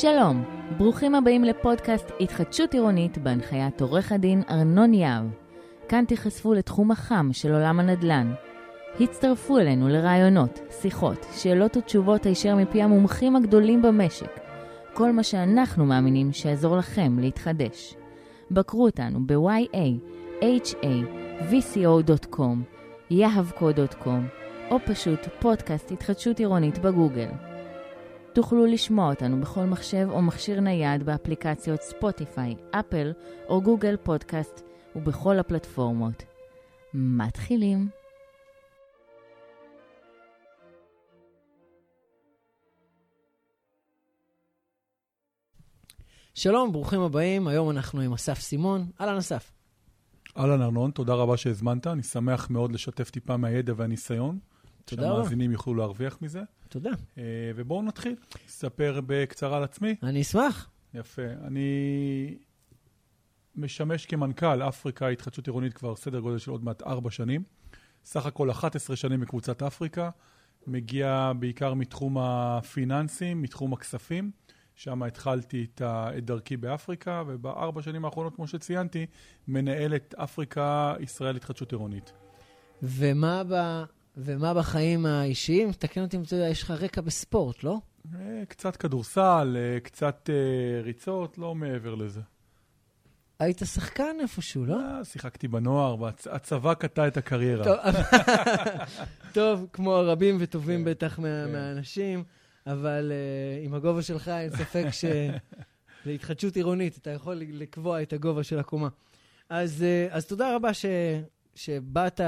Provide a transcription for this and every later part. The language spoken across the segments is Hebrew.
שלום, ברוכים הבאים לפודקאסט התחדשות עירונית בהנחיית עורך הדין ארנון יהב. כאן תיחשפו לתחום החם של עולם הנדל"ן. הצטרפו אלינו לרעיונות, שיחות, שאלות ותשובות הישר מפי המומחים הגדולים במשק. כל מה שאנחנו מאמינים שיעזור לכם להתחדש. בקרו אותנו ב-ya-ha-vco.com, יהבco.com, או פשוט פודקאסט התחדשות עירונית בגוגל. תוכלו לשמוע אותנו בכל מחשב או מכשיר נייד באפליקציות ספוטיפיי, אפל או גוגל פודקאסט ובכל הפלטפורמות. מתחילים. שלום, ברוכים הבאים. היום אנחנו עם אסף סימון. אהלן, אסף. אהלן ארנון, תודה רבה שהזמנת. אני שמח מאוד לשתף טיפה מהידע והניסיון. תודה רבה. שהמאזינים יוכלו להרוויח מזה. תודה. אה, ובואו נתחיל. אספר בקצרה על עצמי. אני אשמח. יפה. אני משמש כמנכ"ל אפריקה התחדשות עירונית כבר סדר גודל של עוד מעט ארבע שנים. סך הכל 11 שנים בקבוצת אפריקה. מגיע בעיקר מתחום הפיננסים, מתחום הכספים. שם התחלתי את, דרכי באפריקה, ובארבע שנים האחרונות, כמו שציינתי, מנהל את אפריקה ישראל התחדשות עירונית. ומה, ב... ומה בחיים האישיים? תקן אותי אם אתה יודע, יש לך רקע בספורט, לא? אה, קצת כדורסל, אה, קצת אה, ריצות, לא מעבר לזה. היית שחקן איפשהו, לא? שיחקתי בנוער, והצבא קטע את הקריירה. טוב, כמו רבים וטובים כן, בטח כן. מהאנשים, אבל עם הגובה שלך אין ספק שלהתחדשות עירונית אתה יכול לקבוע את הגובה של הקומה. אז, אז תודה רבה ש, שבאת,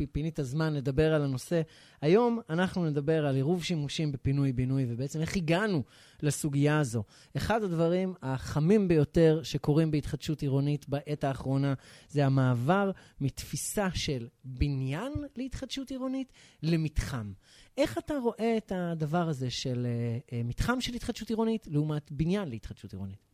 ופינית זמן לדבר על הנושא. היום אנחנו נדבר על עירוב שימושים בפינוי-בינוי, ובעצם איך הגענו לסוגיה הזו. אחד הדברים החמים ביותר שקורים בהתחדשות עירונית בעת האחרונה זה המעבר מתפיסה של בניין להתחדשות עירונית למתחם. איך אתה רואה את הדבר הזה של uh, uh, מתחם של התחדשות עירונית לעומת בניין להתחדשות עירונית?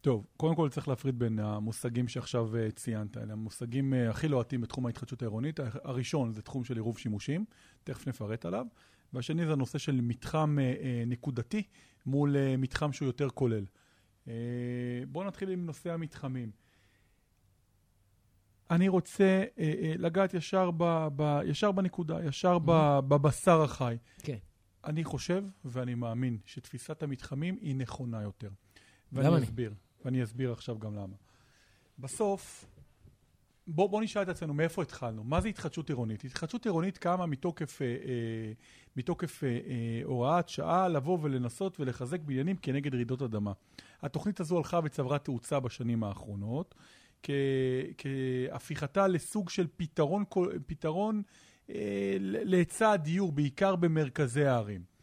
טוב, קודם כל צריך להפריד בין המושגים שעכשיו אה, ציינת. אלה המושגים אה, הכי לוהטים בתחום ההתחדשות העירונית. הראשון זה תחום של עירוב שימושים, תכף נפרט עליו. והשני זה הנושא של מתחם אה, נקודתי מול מתחם שהוא יותר כולל. בואו נתחיל עם נושא המתחמים. אני רוצה לגעת ישר, ב, ב, ישר בנקודה, ישר ב, בבשר החי. כן. אני חושב ואני מאמין שתפיסת המתחמים היא נכונה יותר. ואני אני. ואני אסביר עכשיו גם למה. בסוף, בוא, בוא נשאל את עצמנו מאיפה התחלנו. מה זה התחדשות עירונית? התחדשות עירונית קמה מתוקף, אה, אה, מתוקף אה, אה, הוראת שעה לבוא ולנסות ולחזק בניינים כנגד רעידות אדמה. התוכנית הזו הלכה וצברה תאוצה בשנים האחרונות, כ, כהפיכתה לסוג של פתרון, פתרון אה, להיצע הדיור, בעיקר במרכזי הערים.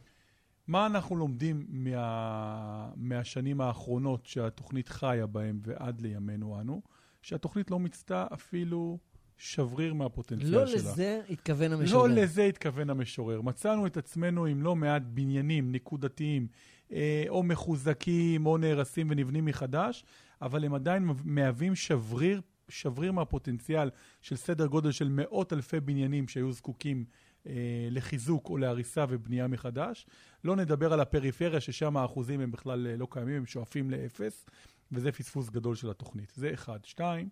מה אנחנו לומדים מה, מהשנים האחרונות שהתוכנית חיה בהם ועד לימינו אנו? שהתוכנית לא מיצתה אפילו שבריר מהפוטנציאל לא שלה. לזה התכוון המשורר. לא לזה התכוון המשורר. מצאנו את עצמנו עם לא מעט בניינים נקודתיים, אה, או מחוזקים, או נהרסים ונבנים מחדש, אבל הם עדיין מהווים שבריר, שבריר מהפוטנציאל של סדר גודל של מאות אלפי בניינים שהיו זקוקים אה, לחיזוק או להריסה ובנייה מחדש. לא נדבר על הפריפריה, ששם האחוזים הם בכלל אה, לא קיימים, הם שואפים לאפס, וזה פספוס גדול של התוכנית. זה אחד. שתיים,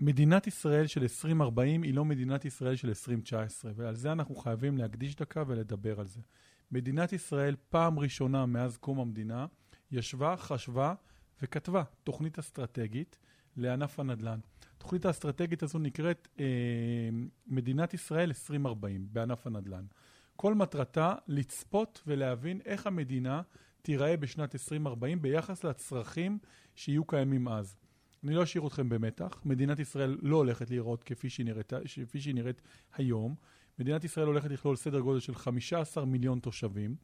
מדינת ישראל של 2040 היא לא מדינת ישראל של 2019, ועל זה אנחנו חייבים להקדיש דקה ולדבר על זה. מדינת ישראל, פעם ראשונה מאז קום המדינה, ישבה, חשבה וכתבה תוכנית אסטרטגית לענף הנדל"ן. התוכנית האסטרטגית הזו נקראת אה, מדינת ישראל 2040 בענף הנדל"ן. כל מטרתה לצפות ולהבין איך המדינה תיראה בשנת 2040 ביחס לצרכים שיהיו קיימים אז. אני לא אשאיר אתכם במתח, מדינת ישראל לא הולכת להיראות כפי שהיא נראית, כפי שהיא נראית היום. מדינת ישראל הולכת לכלול סדר גודל של 15 מיליון תושבים.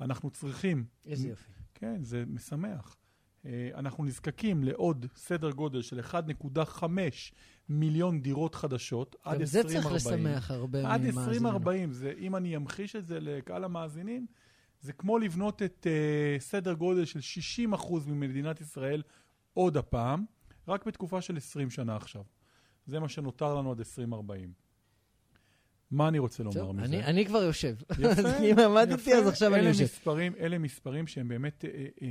אנחנו צריכים איזה יופי. כן, זה משמח. אה, אנחנו נזקקים לעוד סדר גודל של 1.5 מיליון דירות חדשות עד גם זה 2040. צריך לשמח הרבה עד ממאזיננו. 2040, זה, אם אני אמחיש את זה לקהל המאזינים, זה כמו לבנות את uh, סדר גודל של 60% ממדינת ישראל עוד הפעם, רק בתקופה של 20 שנה עכשיו. זה מה שנותר לנו עד 2040. מה אני רוצה לומר מזה? אני, אני כבר יושב. יפה, אם עמדתי, אז. עכשיו אני יושב. מספרים, אלה מספרים שהם באמת אה, אה,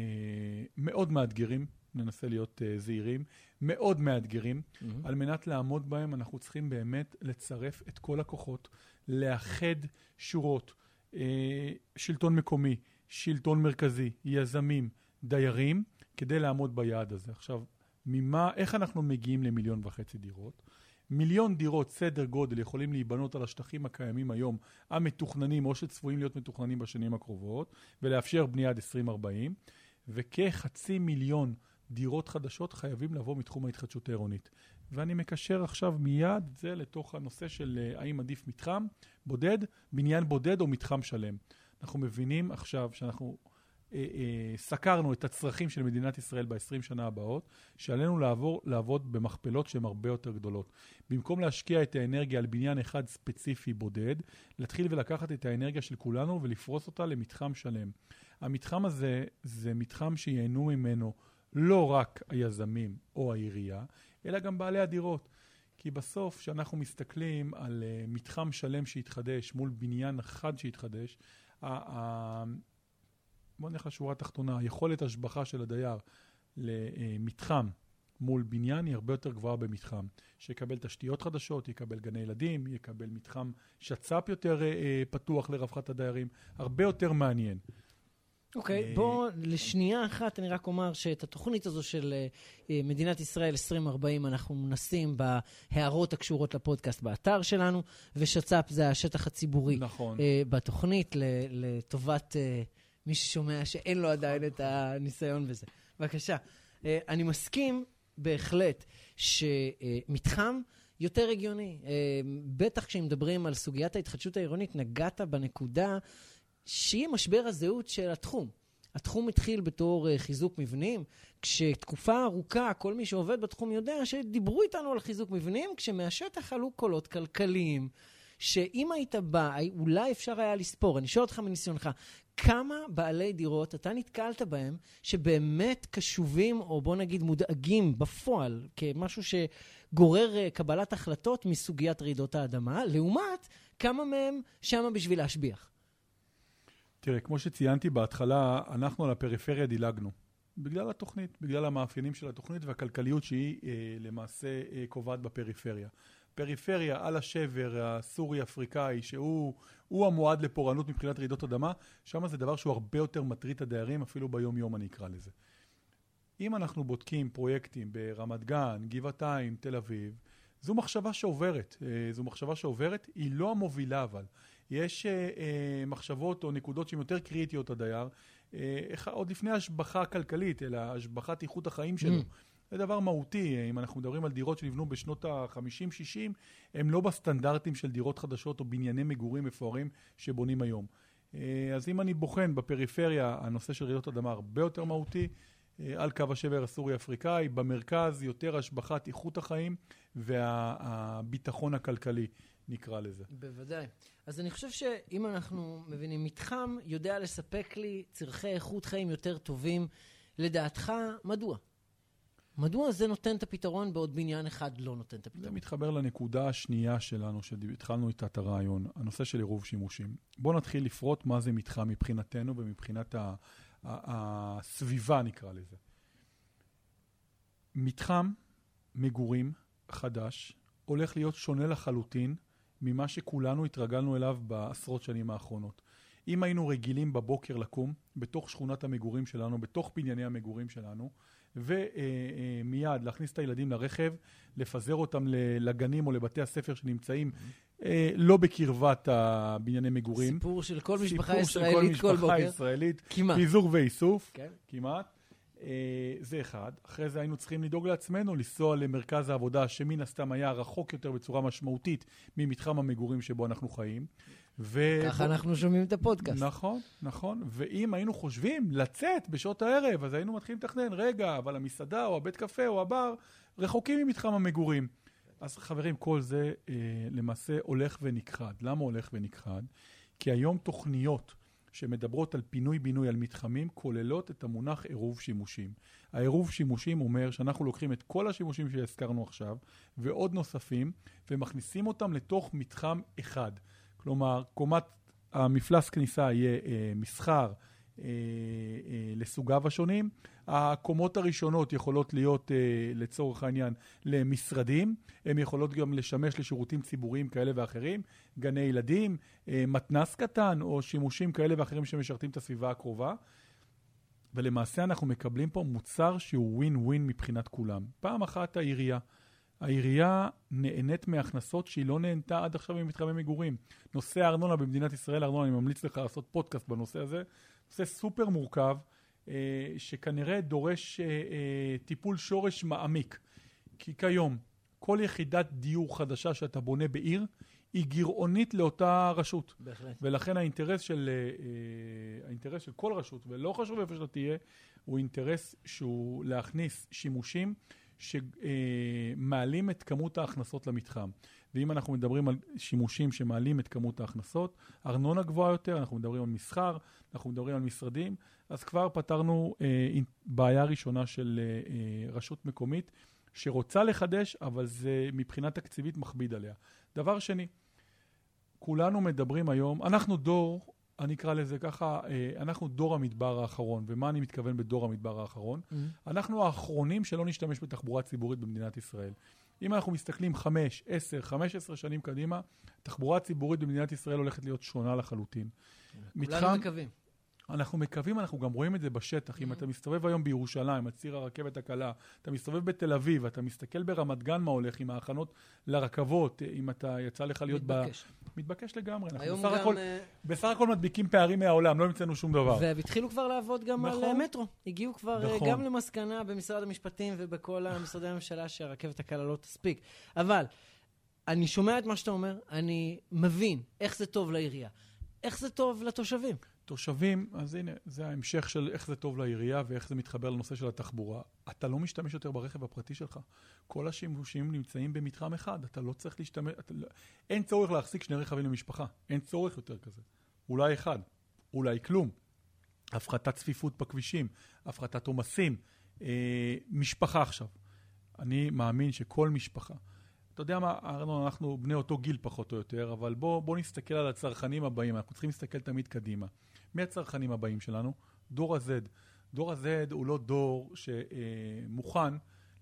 מאוד מאתגרים, ננסה להיות אה, זהירים, מאוד מאתגרים. על מנת לעמוד בהם, אנחנו צריכים באמת לצרף את כל הכוחות, לאחד שורות, אה, שלטון מקומי, שלטון מרכזי, יזמים, דיירים, כדי לעמוד ביעד הזה. עכשיו, ממה, איך אנחנו מגיעים למיליון וחצי דירות? מיליון דירות סדר גודל יכולים להיבנות על השטחים הקיימים היום, המתוכננים או שצפויים להיות מתוכננים בשנים הקרובות, ולאפשר בנייה עד 2040, וכחצי מיליון דירות חדשות חייבים לבוא מתחום ההתחדשות העירונית. ואני מקשר עכשיו מיד זה לתוך הנושא של אה, האם עדיף מתחם בודד, בניין בודד או מתחם שלם. אנחנו מבינים עכשיו שאנחנו סקרנו את הצרכים של מדינת ישראל ב-20 שנה הבאות, שעלינו לעבור, לעבוד במכפלות שהן הרבה יותר גדולות. במקום להשקיע את האנרגיה על בניין אחד ספציפי בודד, להתחיל ולקחת את האנרגיה של כולנו ולפרוס אותה למתחם שלם. המתחם הזה זה מתחם שייהנו ממנו לא רק היזמים או העירייה, אלא גם בעלי הדירות. כי בסוף, כשאנחנו מסתכלים על uh, מתחם שלם שהתחדש מול בניין אחד שהתחדש, בואו נלך לשורה התחתונה, היכולת השבחה של הדייר למתחם מול בניין היא הרבה יותר גבוהה במתחם. שיקבל תשתיות חדשות, יקבל גני ילדים, יקבל מתחם שצ"פ יותר uh, פתוח לרווחת הדיירים, הרבה יותר מעניין. אוקיי, אה, בוא לשנייה אחת אני רק אומר שאת התוכנית הזו של אה, אה, מדינת ישראל 2040 אנחנו נשים בהערות הקשורות לפודקאסט באתר שלנו, ושצ"פ זה השטח הציבורי נכון. אה, בתוכנית לטובת אה, מי ששומע שאין לו עדיין את הניסיון בזה. בבקשה. אה, אני מסכים בהחלט שמתחם יותר הגיוני. אה, בטח כשמדברים על סוגיית ההתחדשות העירונית, נגעת בנקודה שהיא משבר הזהות של התחום. התחום התחיל בתור uh, חיזוק מבנים, כשתקופה ארוכה כל מי שעובד בתחום יודע שדיברו איתנו על חיזוק מבנים, כשמהשטח עלו קולות כלכליים, שאם היית בא, אולי אפשר היה לספור, אני שואל אותך מניסיונך, כמה בעלי דירות אתה נתקלת בהם שבאמת קשובים, או בוא נגיד מודאגים בפועל, כמשהו שגורר uh, קבלת החלטות מסוגיית רעידות האדמה, לעומת כמה מהם שמה בשביל להשביח? תראה, כמו שציינתי בהתחלה, אנחנו על הפריפריה דילגנו. בגלל התוכנית, בגלל המאפיינים של התוכנית והכלכליות שהיא אה, למעשה אה, קובעת בפריפריה. פריפריה על השבר הסורי-אפריקאי, שהוא הוא המועד לפורענות מבחינת רעידות אדמה, שם זה דבר שהוא הרבה יותר מטריד את הדיירים, אפילו ביום-יום אני אקרא לזה. אם אנחנו בודקים פרויקטים ברמת גן, גבעתיים, תל אביב, זו מחשבה שעוברת. אה, זו מחשבה שעוברת, היא לא המובילה אבל. יש אה, אה, מחשבות או נקודות שהן יותר קריטיות לדייר, עוד לפני השבחה כלכלית, אלא השבחת איכות החיים שלו. Mm. זה דבר מהותי, אה, אם אנחנו מדברים על דירות שנבנו בשנות ה-50-60, הם לא בסטנדרטים של דירות חדשות או בנייני מגורים מפוארים שבונים היום. אה, אז אם אני בוחן בפריפריה, הנושא של רעידות אדמה הרבה יותר מהותי, אה, על קו השבר הסורי-אפריקאי, במרכז יותר השבחת איכות החיים והביטחון הכלכלי, נקרא לזה. בוודאי. אז אני חושב שאם אנחנו מבינים, מתחם יודע לספק לי צורכי איכות חיים יותר טובים. לדעתך, מדוע? מדוע זה נותן את הפתרון בעוד בניין אחד לא נותן את זה הפתרון? מתחבר לנקודה השנייה שלנו, שהתחלנו איתה את הרעיון, הנושא של עירוב שימושים. בואו נתחיל לפרוט מה זה מתחם מבחינתנו ומבחינת ה- ה- הסביבה, נקרא לזה. מתחם מגורים חדש הולך להיות שונה לחלוטין ממה שכולנו התרגלנו אליו בעשרות שנים האחרונות. אם היינו רגילים בבוקר לקום בתוך שכונת המגורים שלנו, בתוך בנייני המגורים שלנו, ומיד להכניס את הילדים לרכב, לפזר אותם לגנים או לבתי הספר שנמצאים אה, לא בקרבת הבנייני מגורים. סיפור של כל משפחה סיפור של ישראלית כל משפחה בוקר. ישראלית, כמעט. פיזור ואיסוף, כן. כמעט. אה, זה אחד. אחרי זה היינו צריכים לדאוג לעצמנו, לנסוע למרכז העבודה, שמן הסתם היה רחוק יותר בצורה משמעותית ממתחם המגורים שבו אנחנו חיים. ו... ככה אנחנו שומעים את הפודקאסט. נכון, נכון. ואם היינו חושבים לצאת בשעות הערב, אז היינו מתחילים לתכנן, רגע, אבל המסעדה או הבית קפה או הבר רחוקים ממתחם המגורים. אז חברים, כל זה אה, למעשה הולך ונכחד. למה הולך ונכחד? כי היום תוכניות שמדברות על פינוי-בינוי על מתחמים, כוללות את המונח עירוב שימושים. העירוב שימושים אומר שאנחנו לוקחים את כל השימושים שהזכרנו עכשיו, ועוד נוספים, ומכניסים אותם לתוך מתחם אחד. כלומר, קומת המפלס כניסה יהיה אה, מסחר אה, אה, לסוגיו השונים. הקומות הראשונות יכולות להיות, אה, לצורך העניין, למשרדים. הן יכולות גם לשמש לשירותים ציבוריים כאלה ואחרים, גני ילדים, אה, מתנס קטן, או שימושים כאלה ואחרים שמשרתים את הסביבה הקרובה. ולמעשה אנחנו מקבלים פה מוצר שהוא ווין ווין מבחינת כולם. פעם אחת העירייה. העירייה נהנית מהכנסות שהיא לא נהנתה עד עכשיו ממתחמי מגורים. נושא הארנונה במדינת ישראל, ארנונה, אני ממליץ לך לעשות פודקאסט בנושא הזה. נושא סופר מורכב, אה, שכנראה דורש אה, אה, טיפול שורש מעמיק. כי כיום, כל יחידת דיור חדשה שאתה בונה בעיר, היא גירעונית לאותה רשות. בהחלט. ולכן האינטרס של, האינטרס של כל רשות, ולא חשוב איפה שאתה תהיה, הוא אינטרס שהוא להכניס שימושים שמעלים את כמות ההכנסות למתחם. ואם אנחנו מדברים על שימושים שמעלים את כמות ההכנסות, ארנונה גבוהה יותר, אנחנו מדברים על מסחר, אנחנו מדברים על משרדים, אז כבר פתרנו אה, בעיה ראשונה של אה, אה, רשות מקומית שרוצה לחדש, אבל זה מבחינה תקציבית מכביד עליה. דבר שני, כולנו מדברים היום, אנחנו דור, אני אקרא לזה ככה, אה, אנחנו דור המדבר האחרון. ומה אני מתכוון בדור המדבר האחרון? Mm-hmm. אנחנו האחרונים שלא נשתמש בתחבורה ציבורית במדינת ישראל. אם אנחנו מסתכלים 5, 10, 15 שנים קדימה, תחבורה ציבורית במדינת ישראל הולכת להיות שונה לחלוטין. כולנו מקווים. אנחנו מקווים, אנחנו גם רואים את זה בשטח. אם אתה מסתובב היום בירושלים, על ציר הרכבת הקלה, אתה מסתובב בתל אביב, אתה מסתכל ברמת גן מה הולך עם ההכנות לרכבות, אם אתה יצא לך להיות מתבקש. ב... מתבקש לגמרי. אנחנו היום בסך גם... הכל, אה, בסך הכל מדביקים פערים מהעולם, לא המצאנו שום דבר. והתחילו כבר לעבוד גם על נכון. אה, מטרו. הגיעו כבר אה, נכון. גם למסקנה במשרד המשפטים ובכל המשרדי הממשלה שהרכבת הקלה לא תספיק. אבל אני שומע את מה שאתה אומר, אני מבין איך זה טוב לעירייה. איך זה טוב לתושבים. תושבים, אז הנה, זה ההמשך של איך זה טוב לעירייה ואיך זה מתחבר לנושא של התחבורה. אתה לא משתמש יותר ברכב הפרטי שלך. כל השימושים נמצאים במתחם אחד. אתה לא צריך להשתמש... אתה, לא- אין צורך להחזיק שני רכבים למשפחה. אין צורך יותר כזה. אולי אחד, אולי כלום. הפחתת צפיפות בכבישים, הפחתת עומסים. אה, משפחה עכשיו. אני מאמין שכל משפחה, אתה יודע מה, ארנון, אנחנו בני אותו גיל פחות או יותר, אבל בוא, בוא נסתכל על הצרכנים הבאים, אנחנו צריכים להסתכל תמיד קדימה. מי הצרכנים הבאים שלנו? דור ה-Z. דור ה-Z הוא לא דור שמוכן,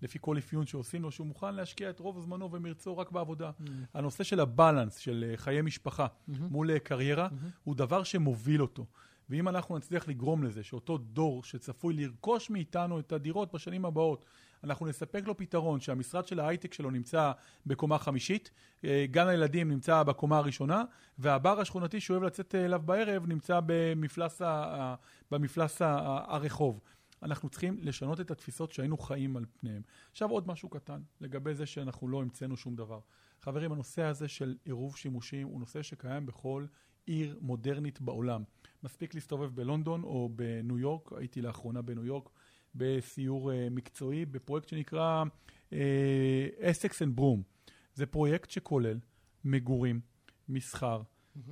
לפי כל אפיון שעושים לו, שהוא מוכן להשקיע את רוב זמנו ומרצו רק בעבודה. Mm. הנושא של הבלנס, של אה, חיי משפחה מול אה, קריירה, הוא דבר שמוביל אותו. ואם אנחנו נצליח לגרום לזה שאותו דור שצפוי לרכוש מאיתנו את הדירות בשנים הבאות, אנחנו נספק לו פתרון שהמשרד של ההייטק שלו נמצא בקומה חמישית, אה, גן הילדים נמצא בקומה הראשונה, והבר השכונתי שהוא אוהב לצאת אליו בערב נמצא במפלס, ה, במפלס ה, הרחוב. אנחנו צריכים לשנות את התפיסות שהיינו חיים על פניהם. עכשיו עוד משהו קטן, לגבי זה שאנחנו לא המצאנו שום דבר. חברים, הנושא הזה של עירוב שימושים הוא נושא שקיים בכל עיר מודרנית בעולם. מספיק להסתובב בלונדון או בניו יורק, הייתי לאחרונה בניו יורק בסיור uh, מקצועי בפרויקט שנקרא Essex and Broome. זה פרויקט שכולל מגורים, מסחר,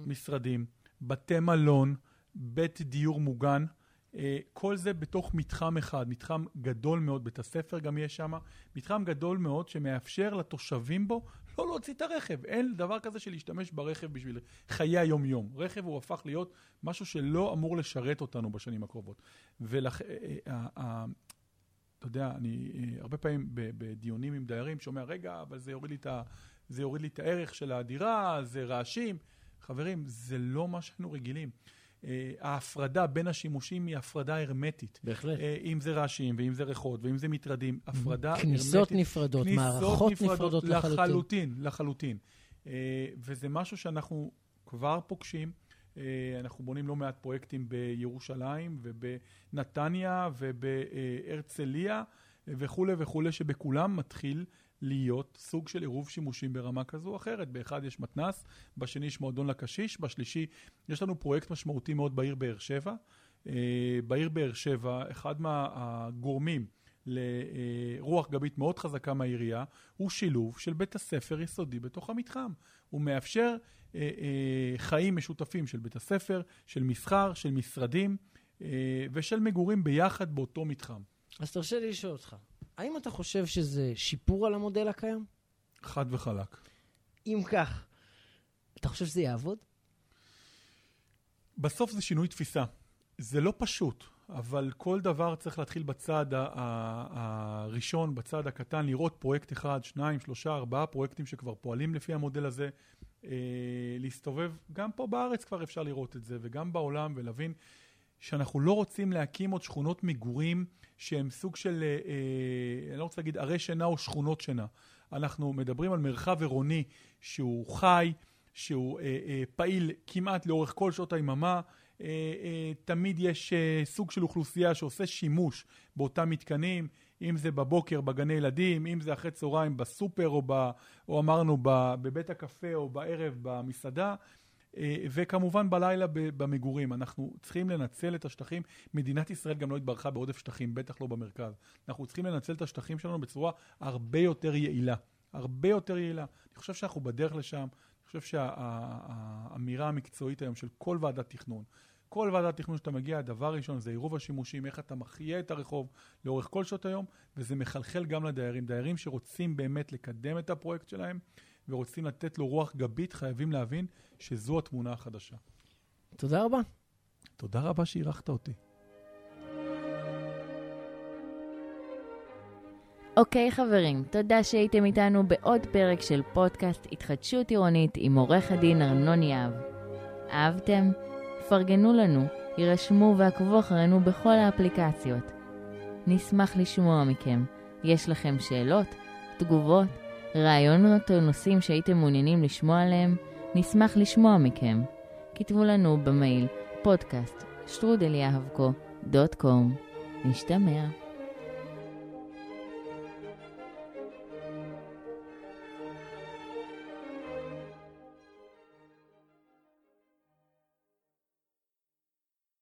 משרדים, בתי מלון, בית דיור מוגן, uh, כל זה בתוך מתחם אחד, מתחם גדול מאוד, בית הספר גם יש שם, מתחם גדול מאוד שמאפשר לתושבים בו לא להוציא את הרכב. אין דבר כזה של להשתמש ברכב בשביל חיי היום-יום. רכב הוא הפך להיות משהו שלא אמור לשרת אותנו בשנים הקרובות. ולכן, אתה יודע, אני אה, הרבה פעמים בדיונים עם דיירים שומע, רגע, אבל זה יוריד לי את, ה- זה יוריד לי את הערך של הדירה, זה רעשים. חברים, זה לא מה שהיינו רגילים. אה, ההפרדה בין השימושים היא הפרדה הרמטית. בהחלט. אה, אם זה רעשים, ואם זה ריחות, ואם זה מטרדים, הפרדה הרמטית. כניסות נפרדות, מערכות נפרדות לחלוטין. לחלוטין, לחלוטין. אה, וזה משהו שאנחנו כבר פוגשים. אנחנו בונים לא מעט פרויקטים בירושלים ובנתניה ובהרצליה וכולי וכולי, שבכולם מתחיל להיות סוג של עירוב שימושים ברמה כזו או אחרת. באחד יש מתנ"ס, בשני יש מועדון לקשיש, בשלישי יש לנו פרויקט משמעותי מאוד בעיר באר שבע. אה, בעיר באר שבע, אחד מהגורמים לרוח גבית מאוד חזקה מהעירייה, הוא שילוב של בית הספר יסודי בתוך המתחם. הוא מאפשר אה, אה, חיים משותפים של בית הספר, של מסחר, של משרדים ושל מגורים ביחד באותו מתחם. אז תרשה לי לשאול אותך, האם אתה חושב שזה שיפור על המודל הקיים? חד וחלק. אם כך, אתה חושב שזה יעבוד? בסוף זה שינוי תפיסה. זה לא פשוט, אבל כל דבר צריך להתחיל בצד הראשון, בצד הקטן, לראות פרויקט אחד, שניים, שלושה, ארבעה פרויקטים שכבר פועלים לפי המודל הזה. אה, להסתובב, גם פה בארץ כבר אפשר לראות את זה, וגם בעולם, ולהבין שאנחנו לא רוצים להקים עוד שכונות מגורים שהם סוג של, אה, אה, אני לא רוצה להגיד ערי שינה או שכונות שינה. אנחנו מדברים על מרחב עירוני שהוא חי, שהוא אה, פעיל כמעט לאורך כל שעות היממה. תמיד יש סוג של אוכלוסייה שעושה שימוש באותם מתקנים, אם זה בבוקר בגני ילדים, אם זה אחרי צהריים בסופר או, ב, או אמרנו בבית הקפה או בערב במסעדה. אה, וכמובן בלילה במגורים. אנחנו צריכים לנצל את השטחים. מדינת ישראל גם לא התברכה בעודף שטחים, בטח לא במרכז. אנחנו צריכים לנצל את השטחים שלנו בצורה הרבה יותר יעילה. הרבה יותר יעילה. אני חושב שאנחנו בדרך לשם. אני חושב שהאמירה המקצועית היום של כל ועדת תכנון, כל ועדת תכנון שאתה מגיע, הדבר הראשון זה עירוב השימושים, איך אתה מחיה את הרחוב לאורך כל שעות היום, וזה מחלחל גם לדיירים. דיירים שרוצים באמת לקדם את הפרויקט שלהם, ורוצים לתת לו רוח גבית, חייבים להבין שזו התמונה החדשה. תודה רבה. תודה רבה שאירחת אותי. אוקיי okay, חברים, תודה שהייתם איתנו בעוד פרק של פודקאסט התחדשות עירונית עם עורך הדין ארנון יהב. אהבתם? פרגנו לנו, יירשמו ועקבו אחרינו בכל האפליקציות. נשמח לשמוע מכם. יש לכם שאלות? תגובות? רעיונות או נושאים שהייתם מעוניינים לשמוע עליהם? נשמח לשמוע מכם. כתבו לנו במייל פודקאסט שטרודל. נשתמע.